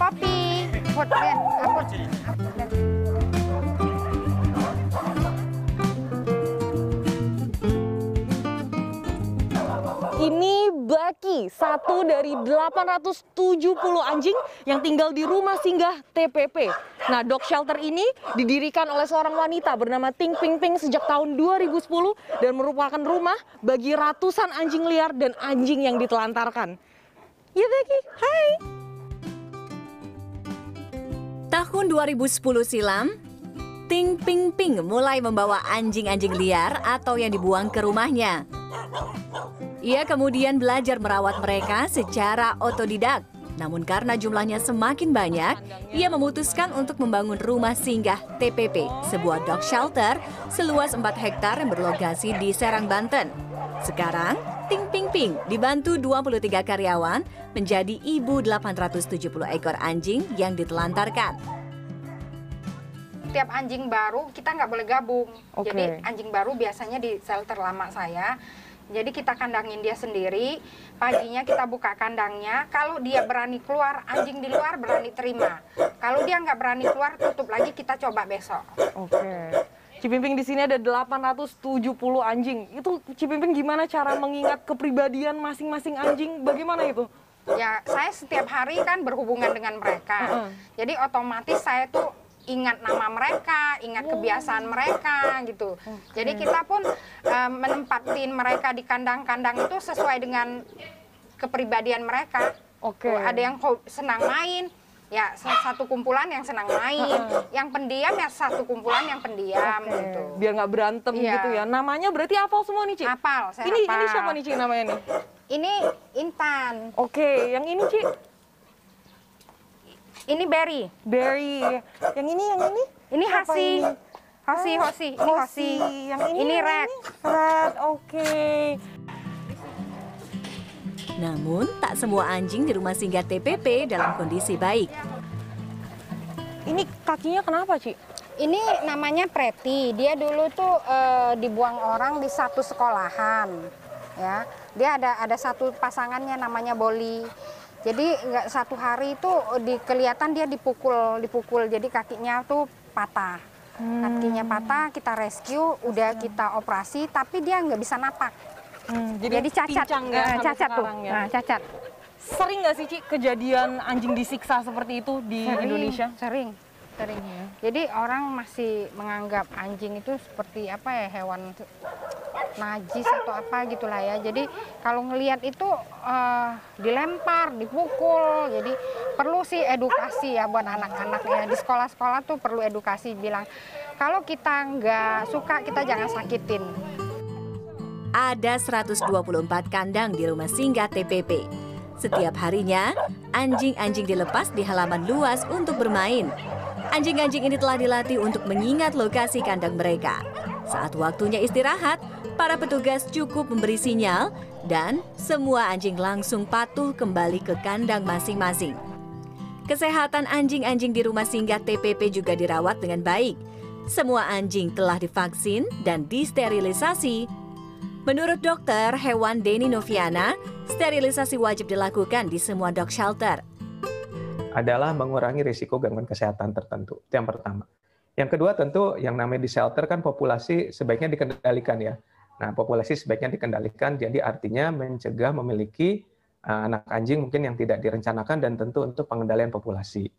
In. Put. Ini Baki, satu dari 870 anjing yang tinggal di rumah singgah TPP. Nah, dog shelter ini didirikan oleh seorang wanita bernama Ting Ping Ping sejak tahun 2010 dan merupakan rumah bagi ratusan anjing liar dan anjing yang ditelantarkan. Ya Baki, hai. Tahun 2010 silam, Ting Ping Ping mulai membawa anjing-anjing liar atau yang dibuang ke rumahnya. Ia kemudian belajar merawat mereka secara otodidak. Namun karena jumlahnya semakin banyak, ia memutuskan untuk membangun rumah singgah TPP, sebuah dog shelter seluas 4 hektar yang berlokasi di Serang, Banten. Sekarang, Ting Ping Ping dibantu 23 karyawan menjadi ibu 870 ekor anjing yang ditelantarkan. Tiap anjing baru kita nggak boleh gabung. Oke. Jadi anjing baru biasanya di shelter lama saya. Jadi kita kandangin dia sendiri. Paginya kita buka kandangnya. Kalau dia berani keluar, anjing di luar berani terima. Kalau dia nggak berani keluar, tutup lagi kita coba besok. Oke. Cipimping di sini ada 870 anjing. Itu Cipimping gimana cara mengingat kepribadian masing-masing anjing? Bagaimana itu? Ya, saya setiap hari kan berhubungan dengan mereka. Heeh. Jadi otomatis saya tuh ingat nama mereka, ingat kebiasaan mereka gitu. Jadi kita pun eh, menempatin mereka di kandang-kandang itu sesuai dengan kepribadian mereka. Oke. Tuh, ada yang senang main, ya sa- satu kumpulan yang senang main, yang pendiam ya satu kumpulan yang pendiam Oke, gitu. Biar nggak berantem Iya. gitu ya. Namanya berarti hafal semua nih, Ci? Hafal, saya ini hafal. ini siapa nih, Ci namanya nih? Ini Intan, Oke, yang ini, Ci? ini Berry, Berry. Yang ini, yang ini? ini Hasi, ini? Hosi, Hosi, ini Hosi, Yang ini, ini Red. Red, oke. Namun, tak semua anjing di rumah singgah TPP dalam kondisi baik. Ini kakinya kenapa, Ci? Ini namanya Preti. Dia dulu tuh eh, dibuang orang di satu sekolahan, ya. Dia ada ada satu pasangannya namanya Boli. Jadi nggak satu hari itu di kelihatan dia dipukul, dipukul. Jadi kakinya tuh patah. Kakinya patah, kita rescue, udah kita operasi, tapi dia nggak bisa napak. Hmm, Jadi, cacat, ya Nah, sampai cacat tuh. ya. Nah, cacat. Sering nggak sih, Ci, kejadian anjing disiksa seperti itu di Sering, Indonesia? Sering, sering. Jadi orang masih menganggap anjing itu seperti apa ya hewan najis atau apa gitulah ya. Jadi kalau ngelihat itu eh, dilempar, dipukul. Jadi perlu sih edukasi ya buat anak-anak ya di sekolah-sekolah tuh perlu edukasi bilang kalau kita nggak suka kita jangan sakitin. Ada 124 kandang di rumah singgah TPP. Setiap harinya, anjing-anjing dilepas di halaman luas untuk bermain. Anjing-anjing ini telah dilatih untuk mengingat lokasi kandang mereka. Saat waktunya istirahat, para petugas cukup memberi sinyal dan semua anjing langsung patuh kembali ke kandang masing-masing. Kesehatan anjing-anjing di rumah singgah TPP juga dirawat dengan baik. Semua anjing telah divaksin dan disterilisasi. Menurut dokter hewan Denny Noviana, sterilisasi wajib dilakukan di semua dog shelter. adalah mengurangi risiko gangguan kesehatan tertentu. Itu yang pertama. Yang kedua tentu yang namanya di shelter kan populasi sebaiknya dikendalikan ya. Nah, populasi sebaiknya dikendalikan jadi artinya mencegah memiliki uh, anak anjing mungkin yang tidak direncanakan dan tentu untuk pengendalian populasi.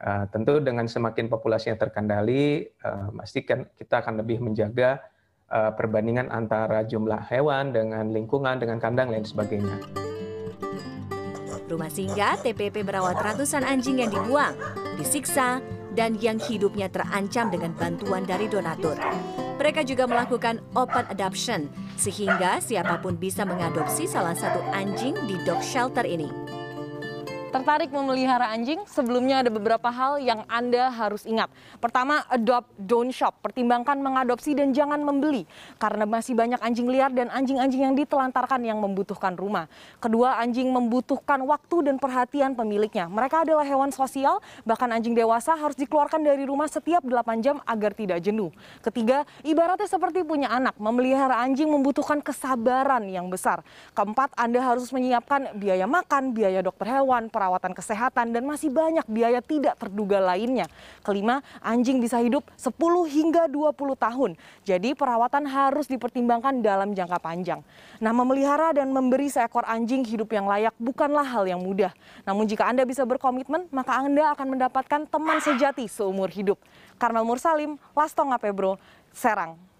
Uh, tentu dengan semakin populasinya terkendali, uh, pastikan kita akan lebih menjaga uh, perbandingan antara jumlah hewan dengan lingkungan, dengan kandang lain sebagainya. Rumah singgah TPP merawat ratusan anjing yang dibuang, disiksa, dan yang hidupnya terancam dengan bantuan dari donatur. Mereka juga melakukan open adoption, sehingga siapa pun bisa mengadopsi salah satu anjing di dog shelter ini. Tertarik memelihara anjing? Sebelumnya ada beberapa hal yang Anda harus ingat. Pertama, adopt, don't shop. Pertimbangkan mengadopsi dan jangan membeli. Karena masih banyak anjing liar dan anjing-anjing yang ditelantarkan yang membutuhkan rumah. Kedua, anjing membutuhkan waktu dan perhatian pemiliknya. Mereka adalah hewan sosial, bahkan anjing dewasa harus dikeluarkan dari rumah setiap 8 jam agar tidak jenuh. Ketiga, ibaratnya seperti punya anak. Memelihara anjing membutuhkan kesabaran yang besar. Keempat, Anda harus menyiapkan biaya makan, biaya dokter hewan, perawatan kesehatan, dan masih banyak biaya tidak terduga lainnya. Kelima, anjing bisa hidup 10 hingga 20 tahun. Jadi perawatan harus dipertimbangkan dalam jangka panjang. Nah, memelihara dan memberi seekor anjing hidup yang layak bukanlah hal yang mudah. Namun jika Anda bisa berkomitmen, maka Anda akan mendapatkan teman sejati seumur hidup. Karmel Mursalim, Lastonga Pebro, Serang.